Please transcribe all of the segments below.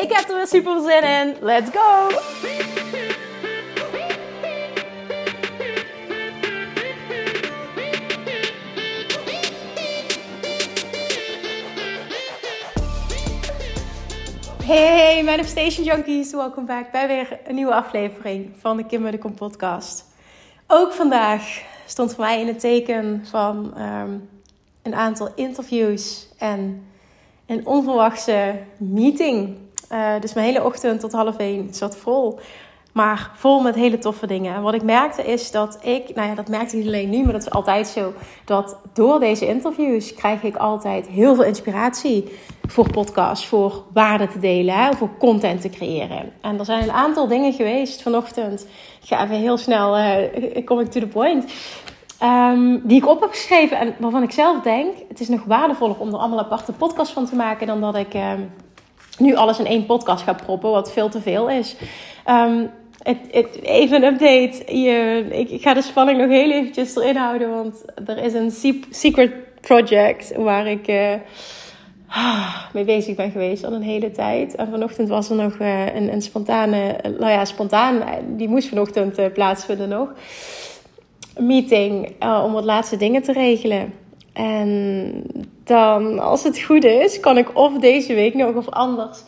Ik heb er weer super zin in. Let's go! Hey, Manifestation Junkies, welkom back bij weer een nieuwe aflevering van de Kim Kom podcast. Ook vandaag stond voor mij in het teken van ehm, een aantal interviews en een onverwachte meeting. Uh, dus mijn hele ochtend tot half één zat vol. Maar vol met hele toffe dingen. En wat ik merkte is dat ik, nou ja, dat merkte ik niet alleen nu, maar dat is altijd zo. Dat door deze interviews krijg ik altijd heel veel inspiratie voor podcasts, voor waarde te delen, hè, voor content te creëren. En er zijn een aantal dingen geweest vanochtend. Ik ga even heel snel, uh, kom ik to the point. Um, die ik op heb geschreven en waarvan ik zelf denk, het is nog waardevoller om er allemaal aparte podcasts van te maken dan dat ik um, nu alles in één podcast ga proppen, wat veel te veel is. Um, het, even een update. Je, ik, ga de spanning nog heel eventjes erin houden. Want er is een secret project waar ik uh, mee bezig ben geweest al een hele tijd. En vanochtend was er nog uh, een, een, spontane, nou ja, spontaan, die moest vanochtend uh, plaatsvinden nog. Meeting om wat laatste dingen te regelen. En dan, als het goed is, kan ik of deze week nog of anders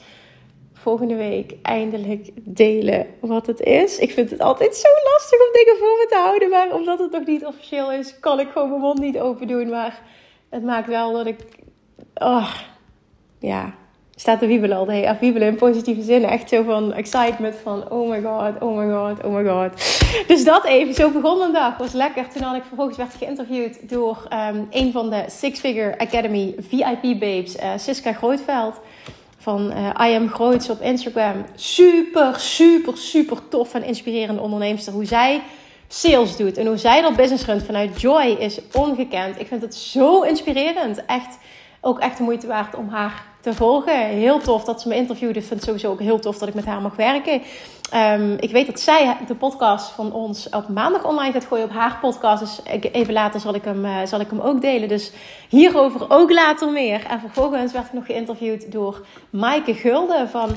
volgende week eindelijk delen wat het is. Ik vind het altijd zo lastig om dingen voor me te houden. Maar omdat het nog niet officieel is, kan ik gewoon mijn mond niet open doen. Maar het maakt wel dat ik. Oh, ja. Staat te wiebelen al de hele in positieve zin. Echt zo van excitement van oh my god, oh my god, oh my god. Dus dat even. Zo begon mijn dag. Was lekker. Toen had ik vervolgens werd geïnterviewd door um, een van de Six Figure Academy VIP babes, uh, Siska Grootveld van uh, I Am Groots op Instagram. Super, super, super tof en inspirerende onderneemster. Hoe zij sales doet en hoe zij dat business runt vanuit Joy is ongekend. Ik vind het zo inspirerend. Echt, ook echt de moeite waard om haar te volgen. Heel tof dat ze me interviewde. Ik vind sowieso ook heel tof dat ik met haar mag werken. Um, ik weet dat zij de podcast van ons op maandag online gaat gooien op haar podcast. Dus even later zal ik hem, uh, zal ik hem ook delen. Dus hierover ook later meer. En vervolgens werd ik nog geïnterviewd door Maaike Gulden van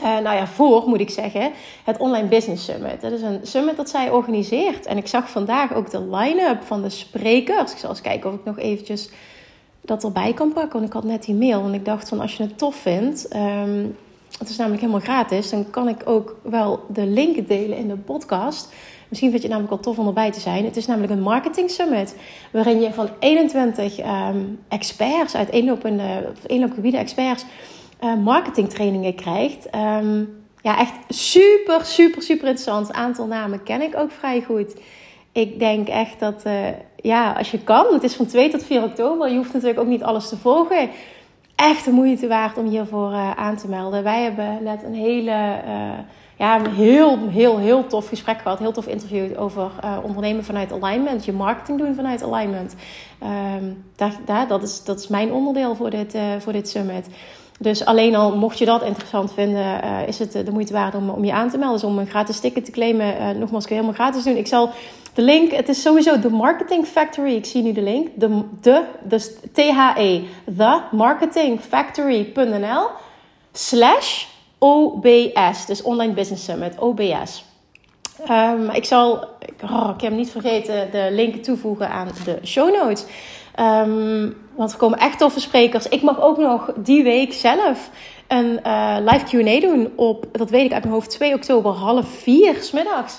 uh, nou ja, voor moet ik zeggen, het Online Business Summit. Dat is een summit dat zij organiseert. En ik zag vandaag ook de line-up van de sprekers. Ik zal eens kijken of ik nog eventjes dat erbij kan pakken. Want ik had net die mail. En ik dacht van als je het tof vindt. Um, het is namelijk helemaal gratis. Dan kan ik ook wel de link delen in de podcast. Misschien vind je het namelijk wel tof om erbij te zijn. Het is namelijk een marketing summit. Waarin je van 21 um, ehm, experts uit eenlopende, eenloopgebieden experts uh, marketingtrainingen krijgt. Um, ja, echt super, super, super interessant. Een aantal namen ken ik ook vrij goed. Ik denk echt dat, uh, ja, als je kan. Het is van 2 tot 4 oktober. Je hoeft natuurlijk ook niet alles te volgen echt de moeite waard om hiervoor uh, aan te melden. Wij hebben net een hele, uh, ja, heel, heel, heel tof gesprek gehad. Heel tof interview over ondernemen vanuit alignment. Je marketing doen vanuit alignment. Daar, dat, is, dat is mijn onderdeel voor dit, voor dit summit. Dus alleen al mocht je dat interessant vinden, is het de moeite waard om, om je aan te melden. Dus om een gratis ticket te claimen. Nogmaals, kun je helemaal gratis doen. Ik zal de link, het is sowieso de Marketing Factory. Ik zie nu de link. De, de dus T-H-E, themarketingfactory.nl slash OBS. Dus Online Business Summit, OBS. Um, ik zal, oh, ik heb niet vergeten, de link toevoegen aan de show notes. Um, want er komen echt toffe sprekers. Ik mag ook nog die week zelf een uh, live Q&A doen op, dat weet ik uit mijn hoofd, 2 oktober, half 4 smiddags.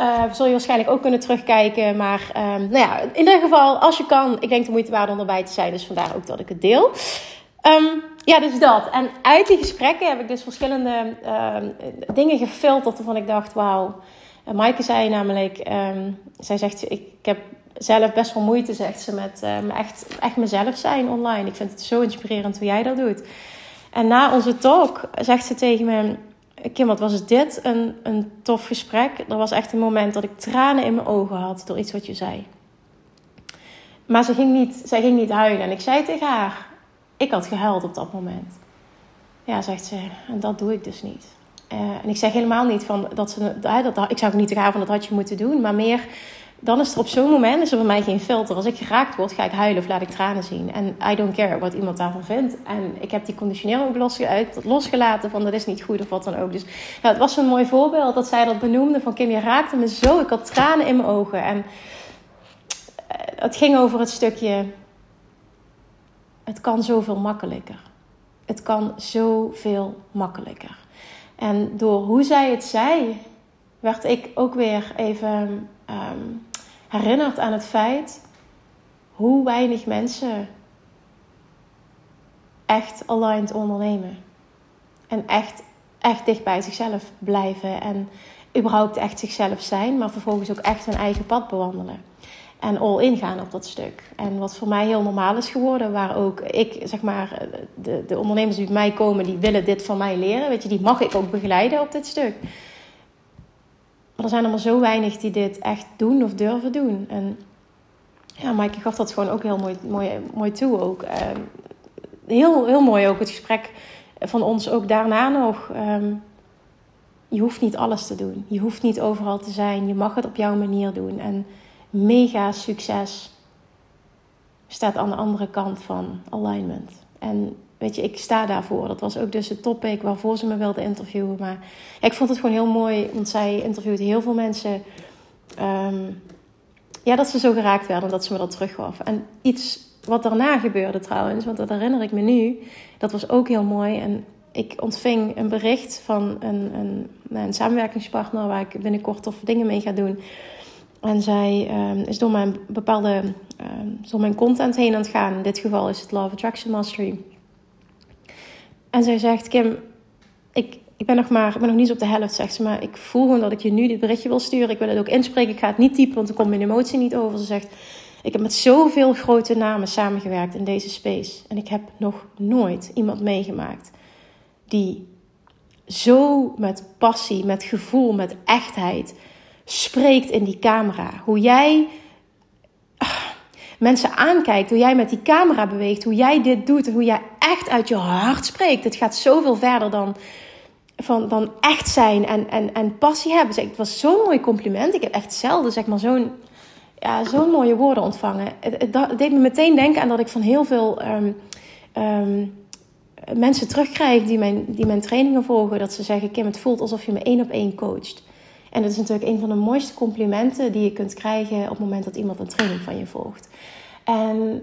Uh, zul je waarschijnlijk ook kunnen terugkijken. Maar um, nou ja, in ieder geval, als je kan, ik denk de moeite waard om erbij te zijn. Dus vandaar ook dat ik het deel. Um, ja, dus dat. En uit die gesprekken heb ik dus verschillende uh, dingen gefilterd waarvan ik dacht, wauw. Maaike zei namelijk, zij zegt, ik, ik heb zelf best wel moeite, zegt ze, met echt, echt mezelf zijn online. Ik vind het zo inspirerend hoe jij dat doet. En na onze talk zegt ze tegen me: Kim, wat was dit? Een, een tof gesprek. Er was echt een moment dat ik tranen in mijn ogen had door iets wat je zei. Maar ze ging niet, zij ging niet huilen. En ik zei tegen haar: Ik had gehuild op dat moment. Ja, zegt ze, en dat doe ik dus niet. Uh, en ik zeg helemaal niet van dat ze. Dat, ik zou ook niet tegen haar van dat had je moeten doen. Maar meer dan is er op zo'n moment is er bij mij geen filter. Als ik geraakt word, ga ik huilen of laat ik tranen zien. En I don't care wat iemand daarvan vindt. En ik heb die conditionering ook losgelaten van dat is niet goed of wat dan ook. Dus ja, het was een mooi voorbeeld dat zij dat benoemde van Kim, je raakte me zo. Ik had tranen in mijn ogen. En eh, het ging over het stukje, het kan zoveel makkelijker. Het kan zoveel makkelijker. En door hoe zij het zei, werd ik ook weer even um, herinnerd aan het feit hoe weinig mensen echt aligned ondernemen. En echt, echt dicht bij zichzelf blijven. En überhaupt echt zichzelf zijn, maar vervolgens ook echt hun eigen pad bewandelen. En all in gaan op dat stuk. En wat voor mij heel normaal is geworden, waar ook ik, zeg maar, de, de ondernemers die bij mij komen, die willen dit van mij leren. Weet je, die mag ik ook begeleiden op dit stuk. Maar er zijn maar zo weinig die dit echt doen of durven doen. En ja, Maaike gaf dat gewoon ook heel mooi, mooi, mooi toe. Ook. Ehm, heel, heel mooi ook het gesprek van ons ook daarna nog. Ehm, je hoeft niet alles te doen. Je hoeft niet overal te zijn. Je mag het op jouw manier doen. En mega succes staat aan de andere kant van alignment. En weet je, ik sta daarvoor. Dat was ook dus het topic waarvoor ze me wilde interviewen. Maar ik vond het gewoon heel mooi, want zij interviewde heel veel mensen. Ehm, ja, dat ze zo geraakt werden, dat ze me dat teruggaf. En iets wat daarna gebeurde trouwens, want dat herinner ik me nu, dat was ook heel mooi. En ik ontving een bericht van een, een, een samenwerkingspartner waar ik binnenkort toffe dingen mee ga doen. En zij um, is door mijn bepaalde, um, door mijn content heen aan het gaan. In dit geval is het Love Attraction Mastery. En zij zegt, Kim, ik, ik ben nog maar, ik ben nog niet op de helft, zegt ze. Maar ik voel gewoon dat ik je nu dit berichtje wil sturen. Ik wil het ook inspreken. Ik ga het niet typen, want dan komt mijn emotie niet over. Ze zegt, ik heb met zoveel grote namen samengewerkt in deze space. En ik heb nog nooit iemand meegemaakt die zo met passie, met gevoel, met echtheid spreekt in die camera. Hoe jij mensen aankijkt, hoe jij met die camera beweegt, hoe jij dit doet en hoe jij echt uit je hart spreekt. Het gaat zoveel verder dan, van, dan echt zijn en, en, en passie hebben. Het was zo'n mooi compliment. Ik heb echt zelden zeg maar, zo'n ja, zo'n mooie woorden ontvangen. Het, deed me meteen denken aan dat ik van heel veel um, um, mensen terugkrijg die mijn, die mijn trainingen volgen. Dat ze zeggen, Kim, het voelt alsof je me één op één coacht. En dat is natuurlijk een van de mooiste complimenten die je kunt krijgen op het moment dat iemand een training van je volgt. En,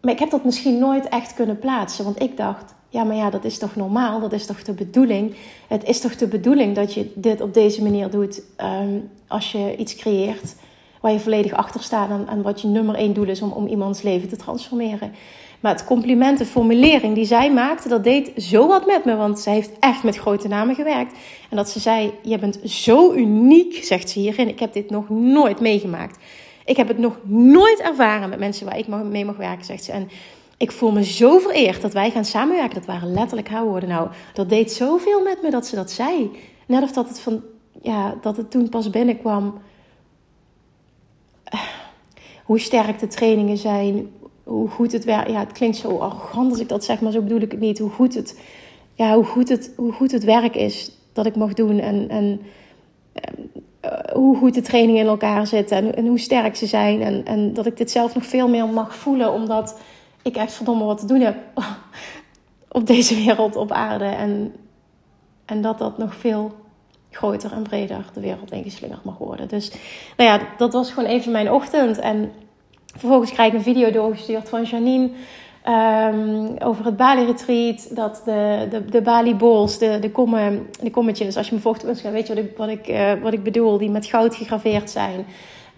maar ik heb dat misschien nooit echt kunnen plaatsen, want ik dacht, ja, maar ja, dat is toch normaal? Dat is toch de bedoeling? Het is toch de bedoeling dat je dit op deze manier doet um, als je iets creëert waar je volledig achter staat en, en wat je nummer één doel is om, om iemands leven te transformeren. Maar het compliment, de formulering die zij maakte, dat deed zo wat met me. Want zij heeft echt met grote namen gewerkt. En dat ze zei, je bent zo uniek, zegt ze hierin. Ik heb dit nog nooit meegemaakt. Ik heb het nog nooit ervaren met mensen waar ik mee mag werken, zegt ze. En ik voel me zo vereerd dat wij gaan samenwerken. Dat waren letterlijk haar woorden. Nou, dat deed zoveel met me dat ze dat zei. Net of dat het, van, ja, dat het toen pas binnenkwam. Hoe sterk de trainingen zijn, hoe goed het werkt. Ja, het klinkt zo arrogant als ik dat zeg, maar zo bedoel ik het niet. Hoe goed het, ja, hoe goed het, hoe goed het werk is dat ik mag doen. En, en uh, hoe goed de trainingen in elkaar zitten. En, en, hoe sterk ze zijn. En, en dat ik dit zelf nog veel meer mag voelen. Omdat ik echt verdomme wat te doen heb op deze wereld, op aarde. En, en dat dat nog veel groter en breder de wereld ingeslingerd mag worden. Dus nou ja, dat was gewoon even mijn ochtend. En Vervolgens krijg ik een video doorgestuurd van Janine. Um, over het Bali Retreat. Dat de, de, de Bali Balls, de, de, kommen, de kommetjes. Als je me volgt, weet je wat ik, wat, ik, uh, wat ik bedoel. Die met goud gegraveerd zijn.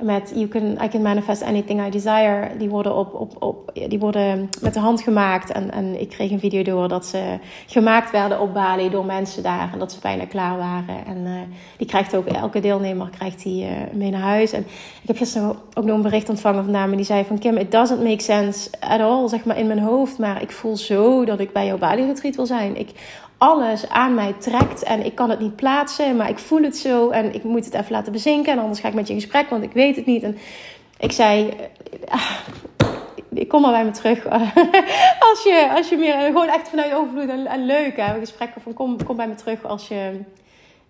Met you can, I can manifest anything I desire. Die worden, op, op, op, die worden met de hand gemaakt. En, en ik kreeg een video door dat ze gemaakt werden op Bali door mensen daar. En dat ze bijna klaar waren. En uh, die krijgt ook, elke deelnemer krijgt die uh, mee naar huis. En ik heb gisteren ook nog een bericht ontvangen van dame die zei van... Kim, it doesn't make sense at all, zeg maar, in mijn hoofd. Maar ik voel zo dat ik bij jouw Bali-retreat wil zijn. Ik, alles aan mij trekt en ik kan het niet plaatsen, maar ik voel het zo en ik moet het even laten bezinken en anders ga ik met je in gesprek, want ik weet het niet. En ik zei, ah, ik kom maar bij me terug als je, als je meer gewoon echt vanuit overvloed en, en leuk hè, gesprekken van kom, kom bij me terug als je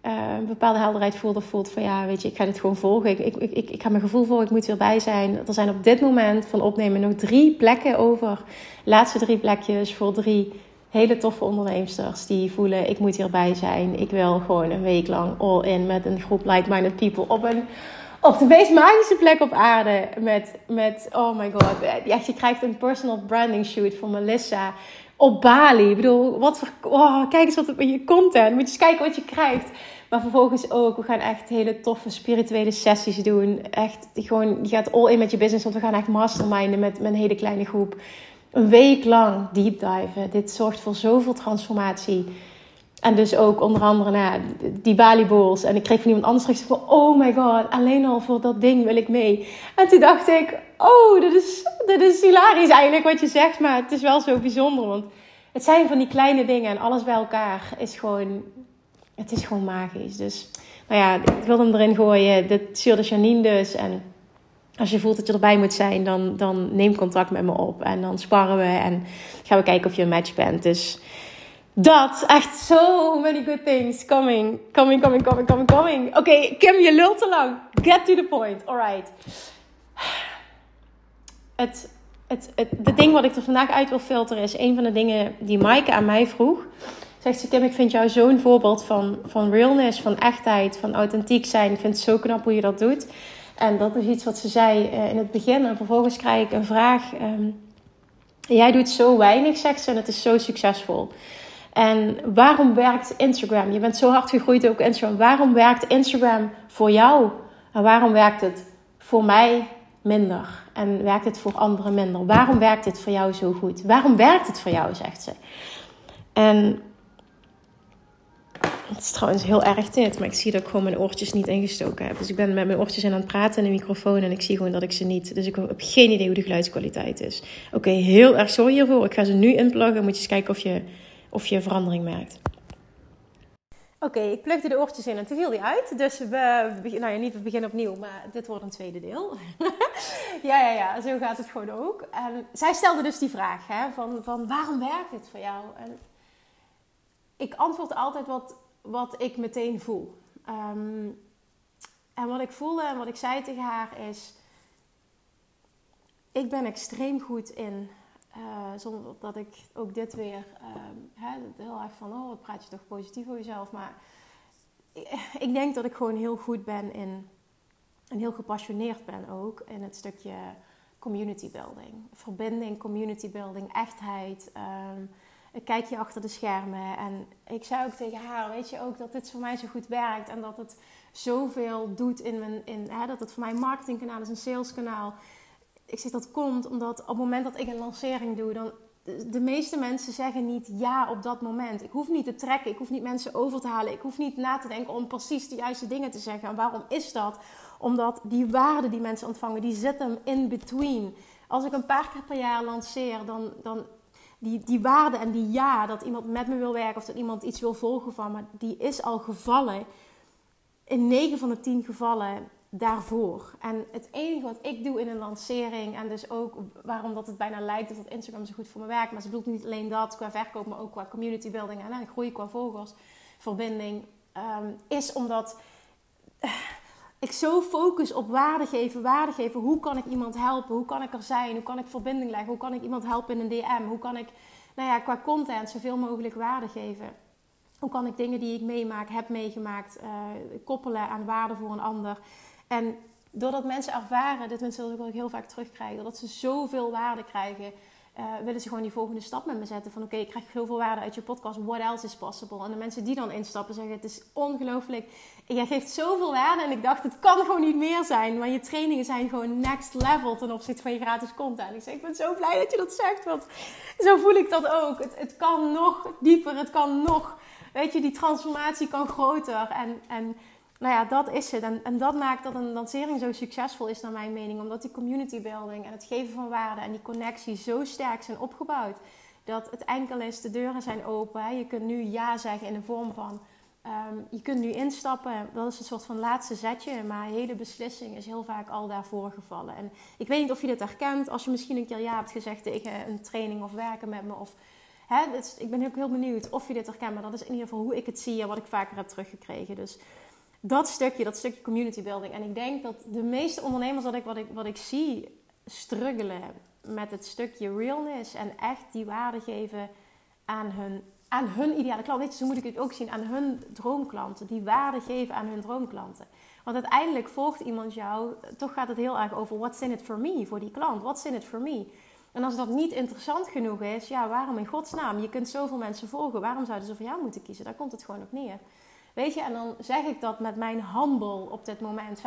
uh, een bepaalde helderheid voelt of voelt van ja, weet je, ik ga dit gewoon volgen. Ik, ik, ik, ik ga mijn gevoel volgen, ik moet weer bij zijn. Er zijn op dit moment van opnemen nog drie plekken over. Laatste drie plekjes voor drie hele toffe onderneemsters die voelen: ik moet hierbij zijn. Ik wil gewoon een week lang all in met een groep like-minded people op een. Op de meest magische plek op aarde. Met, met oh my god. Echt, je krijgt een personal branding shoot van Melissa op Bali. Ik bedoel, wat voor. Oh, kijk eens wat op je content. Moet je eens kijken wat je krijgt. Maar vervolgens ook, we gaan echt hele toffe spirituele sessies doen. Echt, gewoon, je gaat all in met je business. Want we gaan echt masterminden met, met een hele kleine groep een week lang deep diven. Dit zorgt voor zoveel transformatie. En dus ook onder andere nou, die Bali. En ik kreeg van iemand anders terug van... Oh my god, alleen al voor dat ding wil ik mee. En toen dacht ik... Oh, dit is, dit is hilarisch eigenlijk wat je zegt. Maar het is wel zo bijzonder. Want het zijn van die kleine dingen. En alles bij elkaar is gewoon... Het is gewoon magisch. Dus nou ja, ik wil hem erin gooien. Dit stuurde Janine dus. En als je voelt dat je erbij moet zijn, dan, dan neem contact met me op. En dan sparren we en gaan we kijken of je een match bent. Dus dat, echt so many good things coming. Coming, coming, coming, coming, coming. Oké, Kim, je lult te lang. Get to the point. Alright. Het, het, het, de ding wat ik er vandaag uit wil filteren is een van de dingen die Maaike aan mij vroeg. Zegt ze, Kim, ik vind jou zo'n voorbeeld van, van realness, van echtheid, van authentiek zijn. Ik vind het zo knap hoe je dat doet. En dat is iets wat ze zei uh, in het begin. En vervolgens krijg ik een vraag. Um, jij doet zo weinig, zegt ze, en het is zo succesvol. En waarom werkt Instagram? Je bent zo hard gegroeid ook Instagram. Waarom werkt Instagram voor jou? En waarom werkt het voor mij minder? En werkt het voor anderen minder? Waarom werkt dit voor jou zo goed? Waarom werkt het voor jou, zegt ze. En het is trouwens heel erg dit, maar ik zie dat ik gewoon mijn oortjes niet ingestoken heb. Dus ik ben met mijn oortjes aan het praten in de microfoon en ik zie gewoon dat ik ze niet. Dus ik heb geen idee hoe de geluidskwaliteit is. Oké, heel erg sorry hiervoor. Ik ga ze nu inpluggen. Moet je eens kijken of je, of je verandering merkt. Oké, ik plugde de oortjes in en toen viel die uit. Dus we, nou ja, niet we beginnen opnieuw, maar dit wordt een tweede deel. ja, ja, ja, zo gaat het gewoon ook. En zij stelde dus die vraag, hè, van, van waarom werkt dit voor jou? En ik antwoord altijd wat wat ik meteen voel. Ehm, en wat ik voelde en wat ik zei tegen haar is: Ik ben extreem goed in, uh, zonder dat ik ook dit weer hè, heel erg van: Oh, wat praat je toch positief over jezelf. Maar ik denk dat ik gewoon heel goed ben in, en heel gepassioneerd ben ook in het stukje community building. Verbinding, community building, echtheid. Um, een kijkje achter de schermen. En ik zei ook tegen haar, weet je ook, dat dit voor mij zo goed werkt. En dat het zoveel doet in mijn, in, hè, dat het voor mij een marketingkanaal is, een saleskanaal. Ik zeg dat komt omdat op het moment dat ik een lancering doe, dan de meeste mensen zeggen niet ja op dat moment. Ik hoef niet te trekken, ik hoef niet mensen over te halen, ik hoef niet na te denken om precies de juiste dingen te zeggen. En waarom is dat? Omdat die waarde die mensen ontvangen, die zit hem in between. Als ik een paar keer per jaar lanceer, dan, dan die, die waarde en die ja, dat iemand met me wil werken of dat iemand iets wil volgen van me, die is al gevallen in 9 van de 10 gevallen daarvoor. En het enige wat ik doe in een lancering, en dus ook waarom dat het bijna lijkt dat Instagram zo goed voor me werkt, maar ze bedoelt niet alleen dat qua verkoop, maar ook qua community building en, en groei qua volgers, verbinding, um, is omdat ik zo focus op waarde geven, waarde geven. Hoe kan ik iemand helpen? Hoe kan ik er zijn? Hoe kan ik verbinding leggen? Hoe kan ik iemand helpen in een DM? Hoe kan ik, nou ja, qua content zoveel mogelijk waarde geven? Hoe kan ik dingen die ik meemaak, heb meegemaakt, uh, koppelen aan waarde voor een ander? En doordat mensen ervaren, dit mensen wil ik heel vaak terugkrijgen, dat ze zoveel waarde krijgen uh, willen ze gewoon die volgende stap met me zetten. Van oké, ik krijg zoveel waarde uit je podcast. What else is possible? En de mensen die dan instappen zeggen: Het is ongelooflijk. Jij geeft zoveel waarde. En ik dacht: Het kan gewoon niet meer zijn. Maar je trainingen zijn gewoon next level ten opzichte van je gratis content. Ik zeg: Ik ben zo blij dat je dat zegt. Want zo voel ik dat ook. Het, het kan nog dieper. Het kan nog. Weet je, die transformatie kan groter. En. en nou ja, dat is het. En, en dat maakt dat een lancering zo succesvol is, naar mijn mening. Omdat die community building en het geven van waarde en die connectie zo sterk zijn opgebouwd. Dat het enkel is, de deuren zijn open. Je kunt nu ja zeggen in de vorm van. Ehm, je kunt nu instappen. Dat is een soort van laatste zetje. Maar hele beslissing is heel vaak al daarvoor gevallen. En ik weet niet of je dit herkent. Als je misschien een keer ja hebt gezegd tegen een training of werken met me. Of, hè, ik ben ook heel benieuwd of je dit herkent. Maar dat is in ieder geval hoe ik het zie en wat ik vaker heb teruggekregen. Dus dat stukje, dat stukje community building. En ik denk dat de meeste ondernemers dat ik, wat, ik, wat ik zie struggelen met het stukje realness en echt die waarde geven aan hun, aan hun ideale klant. Weet je, moet ik het ook zien, aan hun droomklanten. Die waarde geven aan hun droomklanten. Want uiteindelijk volgt iemand jou, toch gaat het heel erg over what's in it for me, voor die klant. What's in it for me? En als dat niet interessant genoeg is, ja, waarom in godsnaam? Je kunt zoveel mensen volgen. Waarom zouden ze voor jou moeten kiezen? Daar komt het gewoon op neer. Weet je, en dan zeg ik dat met mijn handel op dit moment.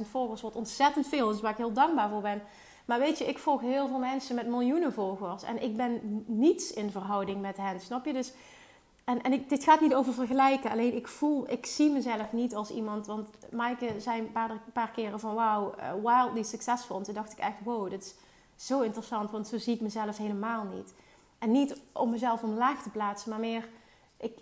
25.000 volgers wordt ontzettend veel, dus waar ik heel dankbaar voor ben. Maar weet je, ik volg heel veel mensen met miljoenen volgers. En ik ben niets in verhouding met hen, snap je? Dus, en en dit gaat niet over vergelijken. Alleen ik voel, ik zie mezelf niet als iemand. Want Maaike zei een paar, paar keren van wauw, uh, wildly successful. En toen dacht ik echt wow, dit is zo interessant. Want zo zie ik mezelf helemaal niet. En niet om mezelf omlaag te plaatsen, maar meer... Ik,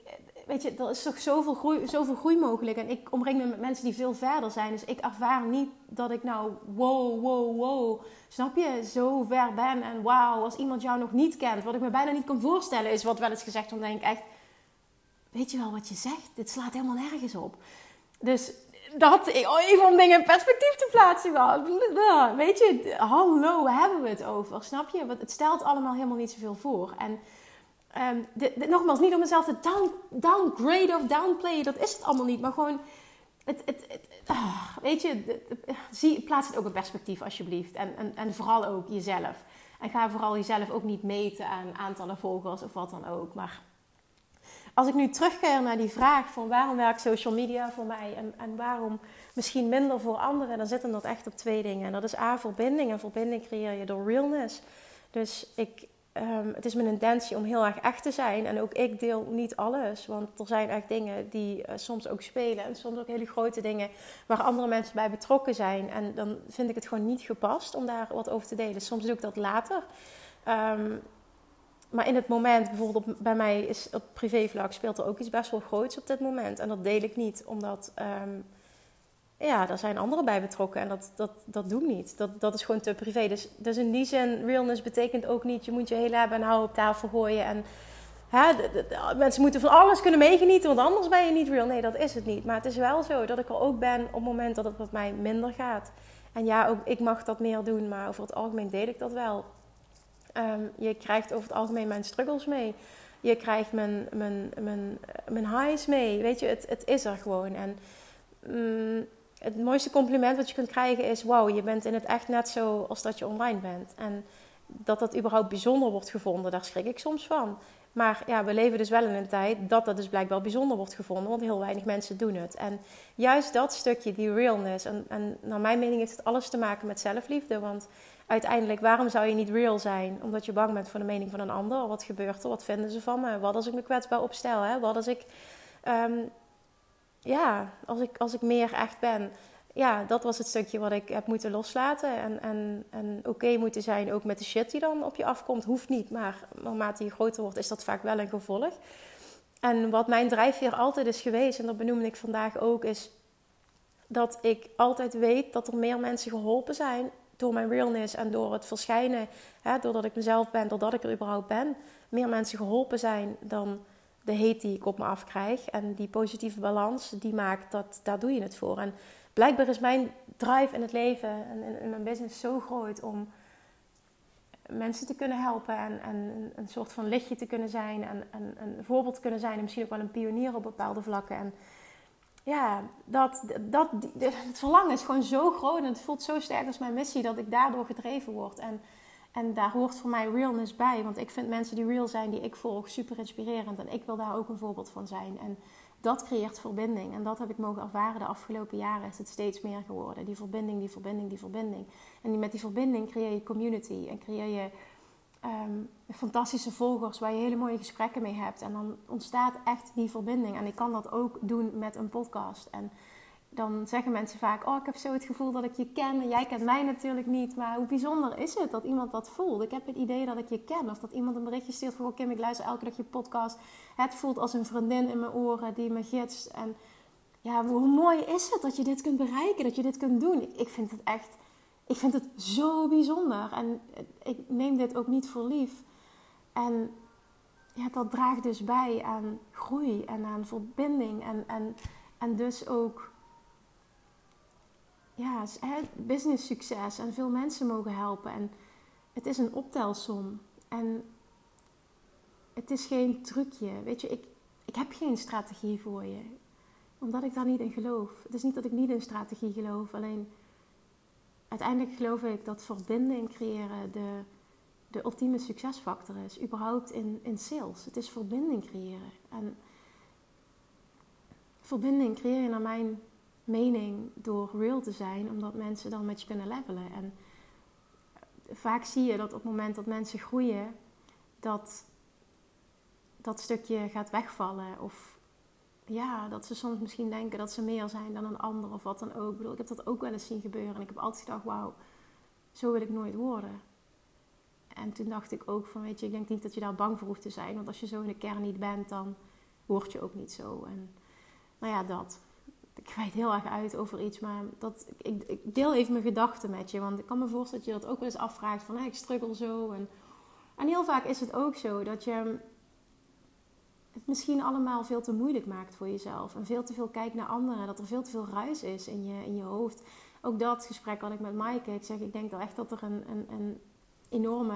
weet je, er is toch zoveel groei, zoveel mogelijk. En ik omring me met mensen die veel verder zijn. Dus ik ervaar niet dat ik nou wow, wow, wow, snap je, zo ver ben. En wauw, als iemand jou nog niet kent. Wat ik me bijna niet kan voorstellen is wat wel eens gezegd. Dan denk ik echt, weet je wel wat je zegt? Dit slaat helemaal nergens op. Dus dat, even om dingen in perspectief te plaatsen. Weet je, hallo, hebben we het over? Snap je? Want het stelt allemaal helemaal niet zoveel voor. En Um, nogmaals, niet om mezelf te down, downgrade of downplay. Dat is het allemaal niet. Maar gewoon, het, het, ah, weet je, zie, plaats het ook in perspectief alsjeblieft. En, en, en vooral ook jezelf. En ga vooral jezelf ook niet meten aan aantallen volgers of wat dan ook. Maar als ik nu terugkeer naar die vraag van waarom werkt social media voor mij en, en waarom misschien minder voor anderen, dan zitten dat echt op twee dingen. En dat is A, verbinding. En verbinding creëer je door realness. Dus ik, Ehm, het is mijn intentie om heel erg echt te zijn. En ook ik deel niet alles. Want er zijn echt dingen die uh, soms ook spelen. En soms ook hele grote dingen waar andere mensen bij betrokken zijn. En dan vind ik het gewoon niet gepast om daar wat over te delen. Soms doe ik dat later. Um, maar in het moment, bijvoorbeeld bij mij is op privévlak speelt er ook iets best wel groots op dit moment. En dat deel ik niet, omdat um, ja, daar zijn anderen bij betrokken en dat, dat, dat doe ik niet. Dat, dat is gewoon te privé. Dus, dus in die zin, realness betekent ook niet... je moet je hele hebben en houden op tafel gooien... en hè, mensen moeten van alles kunnen meegenieten... want anders ben je niet real. Nee, dat is het niet. Maar het is wel zo dat ik er ook ben op het moment dat het met mij minder gaat. En ja, ook ik mag dat meer doen, maar over het algemeen deed ik dat wel. Ehm, je krijgt over het algemeen mijn struggles mee. Je krijgt mijn, mijn, mijn, mijn highs mee. Weet je, het, het is er gewoon. En... Mm, het mooiste compliment wat je kunt krijgen is: Wow, je bent in het echt net zo als dat je online bent. En dat dat überhaupt bijzonder wordt gevonden, daar schrik ik soms van. Maar ja, we leven dus wel in een tijd dat dat dus blijkbaar bijzonder wordt gevonden, want heel weinig mensen doen het. En juist dat stukje, die realness, en, en naar mijn mening heeft het alles te maken met zelfliefde. Want uiteindelijk, waarom zou je niet real zijn? Omdat je bang bent voor de mening van een ander. Wat gebeurt er? Wat vinden ze van me? Wat als ik me kwetsbaar opstel? Hè? Wat als ik ehm, ja, als ik, als ik meer echt ben. Ja, dat was het stukje wat ik heb moeten loslaten. En, en, en oké moeten zijn ook met de shit die dan op je afkomt. Hoeft niet, maar naarmate je groter wordt is dat vaak wel een gevolg. En wat mijn drijfveer altijd is geweest, en dat benoemde ik vandaag ook, is dat ik altijd weet dat er meer mensen geholpen zijn door mijn realness en door het verschijnen, hè, doordat ik mezelf ben, doordat ik er überhaupt ben, meer mensen geholpen zijn dan de heet die ik op me afkrijg. En die positieve balans, die maakt dat, daar doe je het voor. En blijkbaar is mijn drive in het leven en in, mijn business zo groot om mensen te kunnen helpen en, en een soort van lichtje te kunnen zijn en, en, een voorbeeld te kunnen zijn en misschien ook wel een pionier op bepaalde vlakken. En ja, dat, dat, het verlangen is gewoon zo groot en het voelt zo sterk als mijn missie dat ik daardoor gedreven word. En en daar hoort voor mij realness bij. Want ik vind mensen die real zijn, die ik volg, super inspirerend. En ik wil daar ook een voorbeeld van zijn. En dat creëert verbinding. En dat heb ik mogen ervaren de afgelopen jaren. Is het steeds meer geworden. Die verbinding, die verbinding, die verbinding. En met die verbinding creëer je community. En creëer je ehm, fantastische volgers waar je hele mooie gesprekken mee hebt. En dan ontstaat echt die verbinding. En ik kan dat ook doen met een podcast. En dan zeggen mensen vaak: Oh, ik heb zo het gevoel dat ik je ken. En jij kent mij natuurlijk niet. Maar hoe bijzonder is het dat iemand dat voelt? Ik heb het idee dat ik je ken. Of dat iemand een berichtje stuurt van: oh, Kim, ik luister elke dag je podcast. Het voelt als een vriendin in mijn oren die me gidst. En ja, hoe mooi is het dat je dit kunt bereiken, dat je dit kunt doen? Ik, ik vind het echt, ik vind het zo bijzonder. En ik neem dit ook niet voor lief. En ja, dat draagt dus bij aan groei en aan verbinding. En, en, en dus ook ja, business succes en veel mensen mogen helpen. En het is een optelsom. En het is geen trucje. Weet je, ik, ik heb geen strategie voor je. Omdat ik daar niet in geloof. Het is niet dat ik niet in strategie geloof. Alleen uiteindelijk geloof ik dat verbinding creëren de, de ultieme succesfactor is. Überhaupt in, in sales. Het is verbinding creëren. En verbinding creëer je naar mijn mening door real te zijn, omdat mensen dan met je kunnen levelen. En vaak zie je dat op het moment dat mensen groeien, dat dat stukje gaat wegvallen. Of ja, dat ze soms misschien denken dat ze meer zijn dan een ander of wat dan ook. Ik bedoel, ik heb dat ook wel eens zien gebeuren. En ik heb altijd gedacht, wauw, zo wil ik nooit worden. En toen dacht ik ook van, weet je, ik denk niet dat je daar bang voor hoeft te zijn. Want als je zo in de kern niet bent, dan word je ook niet zo. En nou ja, dat ik wijd heel erg uit over iets, maar dat, ik, ik, deel even mijn gedachten met je. Want ik kan me voorstellen dat je dat ook wel eens afvraagt van, ik struggle zo. En, en heel vaak is het ook zo dat je het misschien allemaal veel te moeilijk maakt voor jezelf. En veel te veel kijkt naar anderen. Dat er veel te veel ruis is in je, in je hoofd. Ook dat gesprek had ik met Maaike. Ik zeg, ik denk echt dat er een, een, een enorme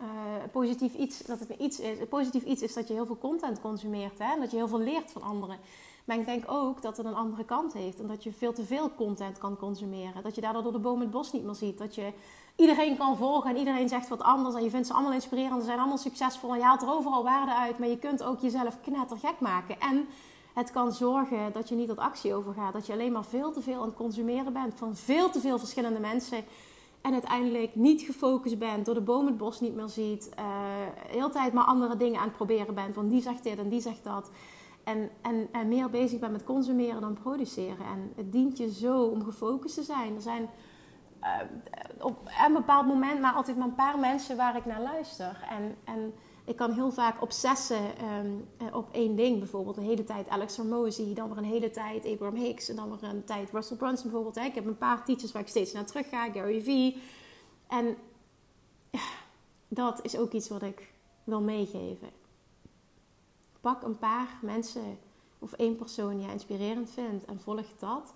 uh, positief iets, dat het iets is. Positief iets is dat je heel veel content consumeert. Hè? En dat je heel veel leert van anderen. Maar ik denk ook dat het een andere kant heeft. En dat je veel te veel content kan consumeren. Dat je daardoor door de boom het bos niet meer ziet. Dat je iedereen kan volgen en iedereen zegt wat anders. En je vindt ze allemaal inspirerend. Ze zijn allemaal succesvol. En je haalt er overal waarde uit. Maar je kunt ook jezelf knettergek maken. En het kan zorgen dat je niet tot actie overgaat. Dat je alleen maar veel te veel aan het consumeren bent. Van veel te veel verschillende mensen. En uiteindelijk niet gefocust bent, door de boom het bos niet meer ziet. Uh, heel tijd maar andere dingen aan het proberen bent. Want die zegt dit en die zegt dat. En, en, en meer bezig bent met consumeren dan produceren. En het dient je zo om gefocust te zijn. Er zijn uh, op een bepaald moment maar altijd maar een paar mensen waar ik naar luister. En, en ik kan heel vaak obsessen um, op één ding. Bijvoorbeeld een hele tijd Alex Hormozy, dan weer een hele tijd Abraham Hicks en dan weer een tijd Russell Brunson bijvoorbeeld. Ik heb een paar teachers waar ik steeds naar terug ga, Gary Vee. En dat is ook iets wat ik wil meegeven pak een paar mensen of één persoon die je inspirerend vindt en volg dat.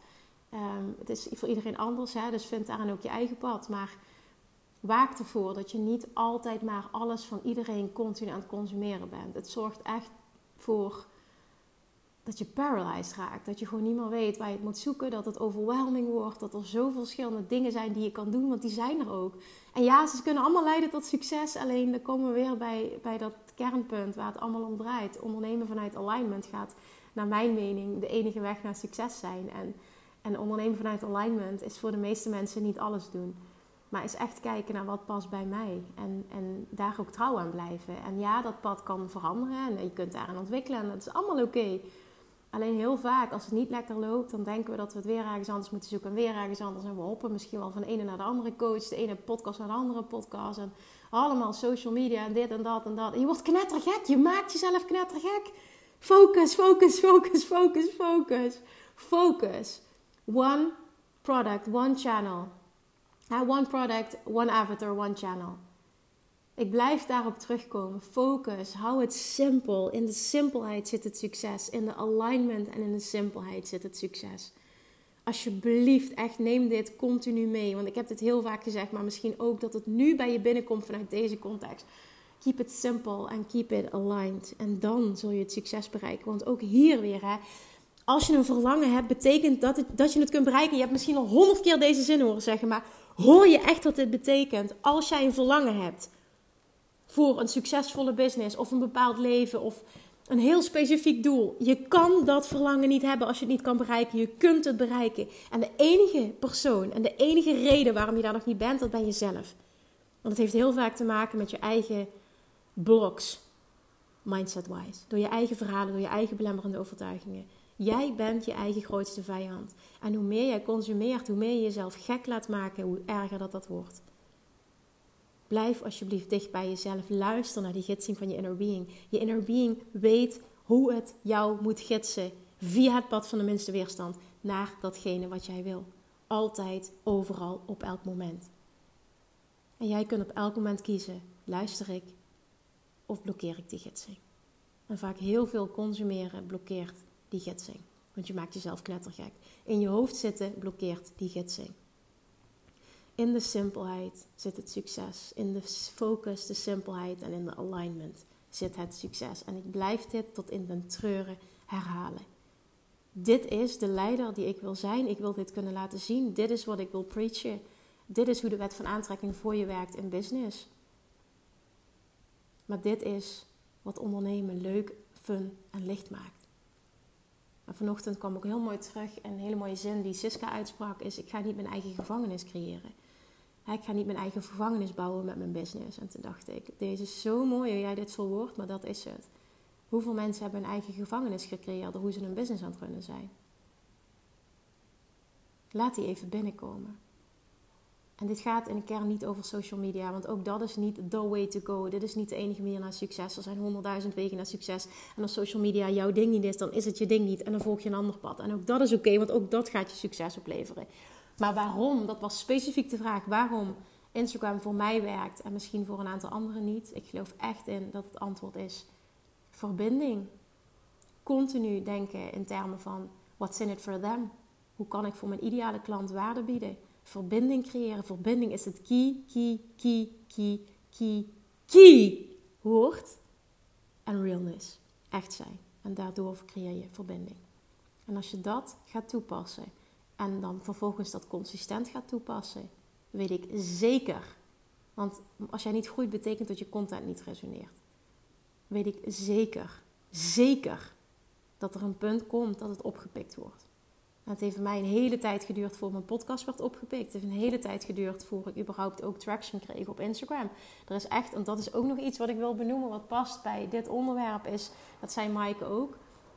Ehm, het is voor iedereen anders, hè, dus vind daarin ook je eigen pad. Maar waak ervoor dat je niet altijd maar alles van iedereen continu aan het consumeren bent. Het zorgt echt voor dat je paralyzed raakt. Dat je gewoon niet meer weet waar je het moet zoeken. Dat het overwhelming wordt. Dat er zoveel verschillende dingen zijn die je kan doen. Want die zijn er ook. En ja, ze kunnen allemaal leiden tot succes. Alleen dan komen we weer bij, bij dat kernpunt waar het allemaal om draait. Ondernemen vanuit alignment gaat, naar mijn mening, de enige weg naar succes zijn. En, en ondernemen vanuit alignment is voor de meeste mensen niet alles doen. Maar is echt kijken naar wat past bij mij. En, en daar ook trouw aan blijven. En ja, dat pad kan veranderen. En je kunt daarin ontwikkelen. En dat is allemaal oké. Alleen heel vaak, als het niet lekker loopt, dan denken we dat we het weer ergens anders moeten zoeken. En weer ergens anders. En we hoppen misschien wel van de ene naar de andere coach. De ene podcast naar de andere podcast. En allemaal social media en dit en dat en dat. En je wordt knettergek. Je maakt jezelf knettergek. Focus, focus, focus, focus, focus. Focus. One product, one channel. one product, one avatar, one channel. Ik blijf daarop terugkomen. Focus. Hou het simpel. In de simpelheid zit het succes. In de alignment en in de simpelheid zit het succes. Alsjeblieft, echt neem dit continu mee. Want ik heb dit heel vaak gezegd, maar misschien ook dat het nu bij je binnenkomt vanuit deze context. Keep it simple and keep it aligned. En dan zul je het succes bereiken. Want ook hier weer, hè, als je een verlangen hebt, betekent dat, dat je het kunt bereiken. Je hebt misschien al honderd keer deze zin horen zeggen, maar hoor je echt wat dit betekent? Als jij een verlangen hebt voor een succesvolle business of een bepaald leven of een heel specifiek doel. Je kan dat verlangen niet hebben als je het niet kan bereiken. Je kunt het bereiken. En de enige persoon en de enige reden waarom je daar nog niet bent, dat ben je zelf. Want het heeft heel vaak te maken met je eigen bloks, mindset-wise. Door je eigen verhalen, door je eigen belemmerende overtuigingen. Jij bent je eigen grootste vijand. En hoe meer jij consumeert, hoe meer je jezelf gek laat maken, hoe erger dat dat wordt. Blijf alsjeblieft dicht bij jezelf. Luister naar die gidsing van je inner being. Je inner being weet hoe het jou moet gidsen via het pad van de minste weerstand naar datgene wat jij wil. Altijd, overal, op elk moment. En jij kunt op elk moment kiezen: luister ik of blokkeer ik die gidsing? En vaak heel veel consumeren blokkeert die gidsing. Want je maakt jezelf knettergek. In je hoofd zitten blokkeert die gidsing. In de simpelheid zit het succes. In de focus, de simpelheid en in de alignment zit het succes. En ik blijf dit tot in den treuren herhalen. Dit is de leider die ik wil zijn. Ik wil dit kunnen laten zien. Dit is wat ik wil preachen. Dit is hoe de wet van aantrekking voor je werkt in business. Maar dit is wat ondernemen leuk, fun en licht maakt. En vanochtend kwam ook heel mooi terug. En een hele mooie zin die Siska uitsprak is: Ik ga niet mijn eigen gevangenis creëren ik ga niet mijn eigen gevangenis bouwen met mijn business. En toen dacht ik, deze is zo mooi hoe jij dit verwoordt, maar dat is het. Hoeveel mensen hebben een eigen gevangenis gecreëerd door hoe ze een business aan het runnen zijn? Laat die even binnenkomen. En dit gaat in de kern niet over social media, want ook dat is niet the way to go. Dit is niet de enige manier naar succes. Er zijn honderdduizend wegen naar succes. En als social media jouw ding niet is, dan is het je ding niet. En dan volg je een ander pad. En ook dat is oké, want ook dat gaat je succes opleveren. Maar waarom? Dat was specifiek de vraag waarom Instagram voor mij werkt en misschien voor een aantal anderen niet. Ik geloof echt in dat het antwoord is verbinding. Continu denken in termen van what's in it for them? Hoe kan ik voor mijn ideale klant waarde bieden? Verbinding creëren. Verbinding is het key, key, key, key, key, key woord. En realness. Echt zijn. En daardoor creëer je verbinding. En als je dat gaat toepassen en dan vervolgens dat consistent gaat toepassen, weet ik zeker. Want als jij niet groeit, betekent dat je content niet resoneert. Weet ik zeker, zeker dat er een punt komt dat het opgepikt wordt. Het heeft mij een hele tijd geduurd voor mijn podcast werd opgepikt. Het heeft een hele tijd geduurd voor ik überhaupt ook traction kreeg op Instagram. Er is echt, en dat is ook nog iets wat ik wil benoemen, wat past bij dit onderwerp, is, dat zei Maaike ook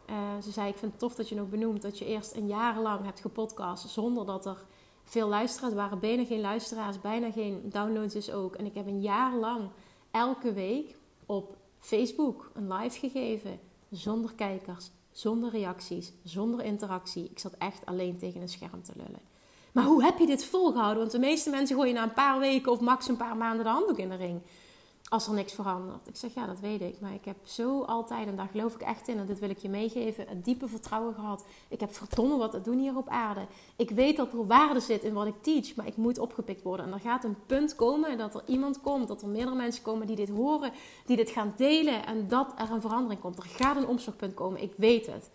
uh, ze zei: Ik vind het tof dat je nog benoemt dat je eerst een jaar lang hebt gepodcast zonder dat er veel luisteraars waren. Bijna geen luisteraars, bijna geen downloads dus ook. En ik heb een jaar lang elke week op Facebook een live gegeven. Zonder kijkers, zonder reacties, zonder interactie. Ik zat echt alleen tegen een scherm te lullen. Maar hoe heb je dit volgehouden? Want de meeste mensen gooien na een paar weken of max een paar maanden de handdoek in de ring als er niks verandert. Ik zeg ja, dat weet ik. Maar ik heb zo altijd, en daar geloof ik echt in, en dit wil ik je meegeven, het diepe vertrouwen gehad. Ik heb verdomme wat te doen hier op aarde. Ik weet dat er waarde zit in wat ik teach, maar ik moet opgepikt worden. En er gaat een punt komen dat er iemand komt, dat er meerdere mensen komen die dit horen, die dit gaan delen en dat er een verandering komt. Er gaat een omslagpunt komen, ik weet het.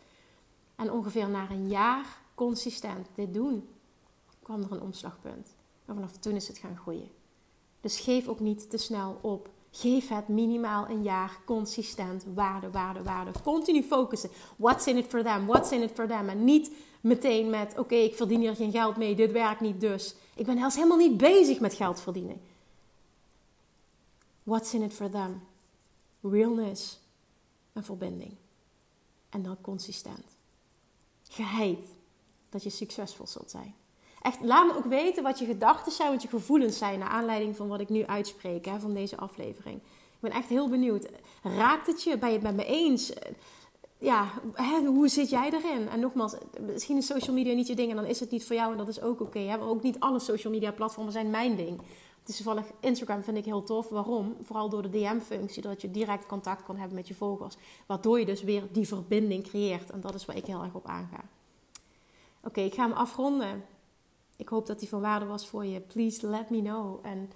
En ongeveer na een jaar consistent dit doen, kwam er een omslagpunt. En vanaf toen is het gaan groeien. Dus geef ook niet te snel op. Geef het minimaal een jaar consistent waarde, waarde, waarde. Continu focussen. What's in it for them? What's in it for them? En niet meteen met: oké, ik verdien hier geen geld mee, dit werkt niet dus. Ik ben zelfs helemaal niet bezig met geld verdienen. What's in it for them? Realness en verbinding. En dan consistent. Geheid dat je succesvol zult zijn. Echt, laat me ook weten wat je gedachten zijn, wat je gevoelens zijn naar aanleiding van wat ik nu uitspreek hè, van deze aflevering. Ik ben echt heel benieuwd. Raakt het je? Ben je het met me eens? Ja, hè, hoe zit jij erin? En nogmaals, misschien is social media niet je ding en dan is het niet voor jou en dat is ook oké. Okay, ook niet alle social media platformen zijn mijn ding. Is toevallig Instagram vind ik heel tof. Waarom? Vooral door de DM-functie, dat je direct contact kan hebben met je volgers. Waardoor je dus weer die verbinding creëert. En dat is waar ik heel erg op aanga. Oké, ik ga hem afronden. Ik hoop dat die van waarde was voor je. Please let me know. En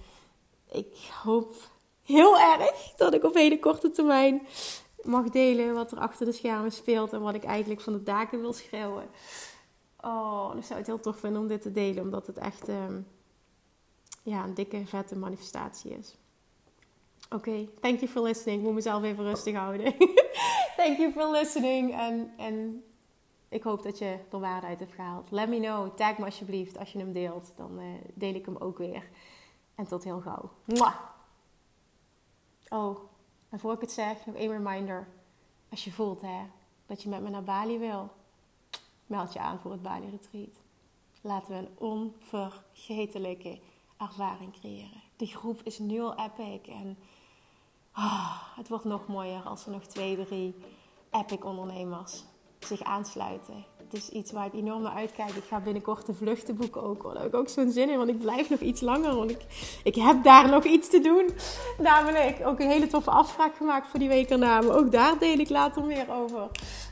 ik hoop heel erg dat ik op hele korte termijn mag delen wat er achter de schermen speelt en wat ik eigenlijk van de daken wil schreeuwen. Oh, dan zou het heel tof vinden om dit te delen, omdat het echt ehm, ja, een dikke, vette manifestatie is. Oké, thank you for listening. Ik moet mezelf even rustig houden. thank you for listening. En, en ik hoop dat je er waarde uit hebt gehaald. Let me know. Tag me alsjeblieft als je hem deelt. Dan uh, deel ik hem ook weer. En tot heel gauw. Mwah! Oh, en voor ik het zeg, nog één reminder. Als je voelt hè, dat je met me naar Bali wil, meld je aan voor het Bali Retreat. Laten we een onvergetelijke ervaring creëren. De groep is nu al epic en oh, het wordt nog mooier als er nog twee, drie epic ondernemers zich aansluiten. Het is iets waar ik enorm naar uitkijk. Ik ga binnenkort de vluchten boeken ook. Daar heb ik ook zo'n zin in, want ik blijf nog iets langer. Want ik, ik heb daar nog iets te doen. Namelijk ook een hele toffe afspraak gemaakt voor die week erna. Maar ook daar deel ik later meer over.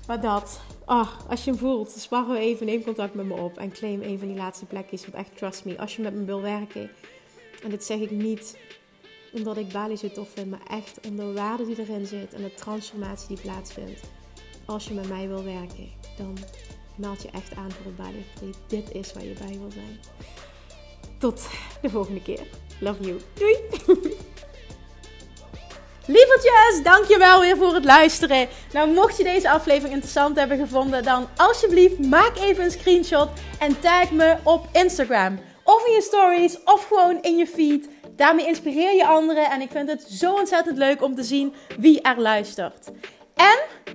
Maar dat, oh, als je hem voelt, sparren we even, neem contact met me op. En claim een van die laatste plekjes. Want echt, trust me, als je met me wil werken. En dit zeg ik niet omdat ik Bali zo tof vind, maar echt om de waarde die erin zit en de transformatie die plaatsvindt als je met mij wil werken, dan meld je echt aan voor het Bali Retreat. Dit is waar je bij wil zijn. Tot de volgende keer. Love you. Doei! Lievertjes, dankjewel weer voor het luisteren. Nou, mocht je deze aflevering interessant hebben gevonden, dan alsjeblieft maak even een screenshot en tag me op Instagram. Of in je stories, of gewoon in je feed. Daarmee inspireer je anderen en ik vind het zo ontzettend leuk om te zien wie er luistert. En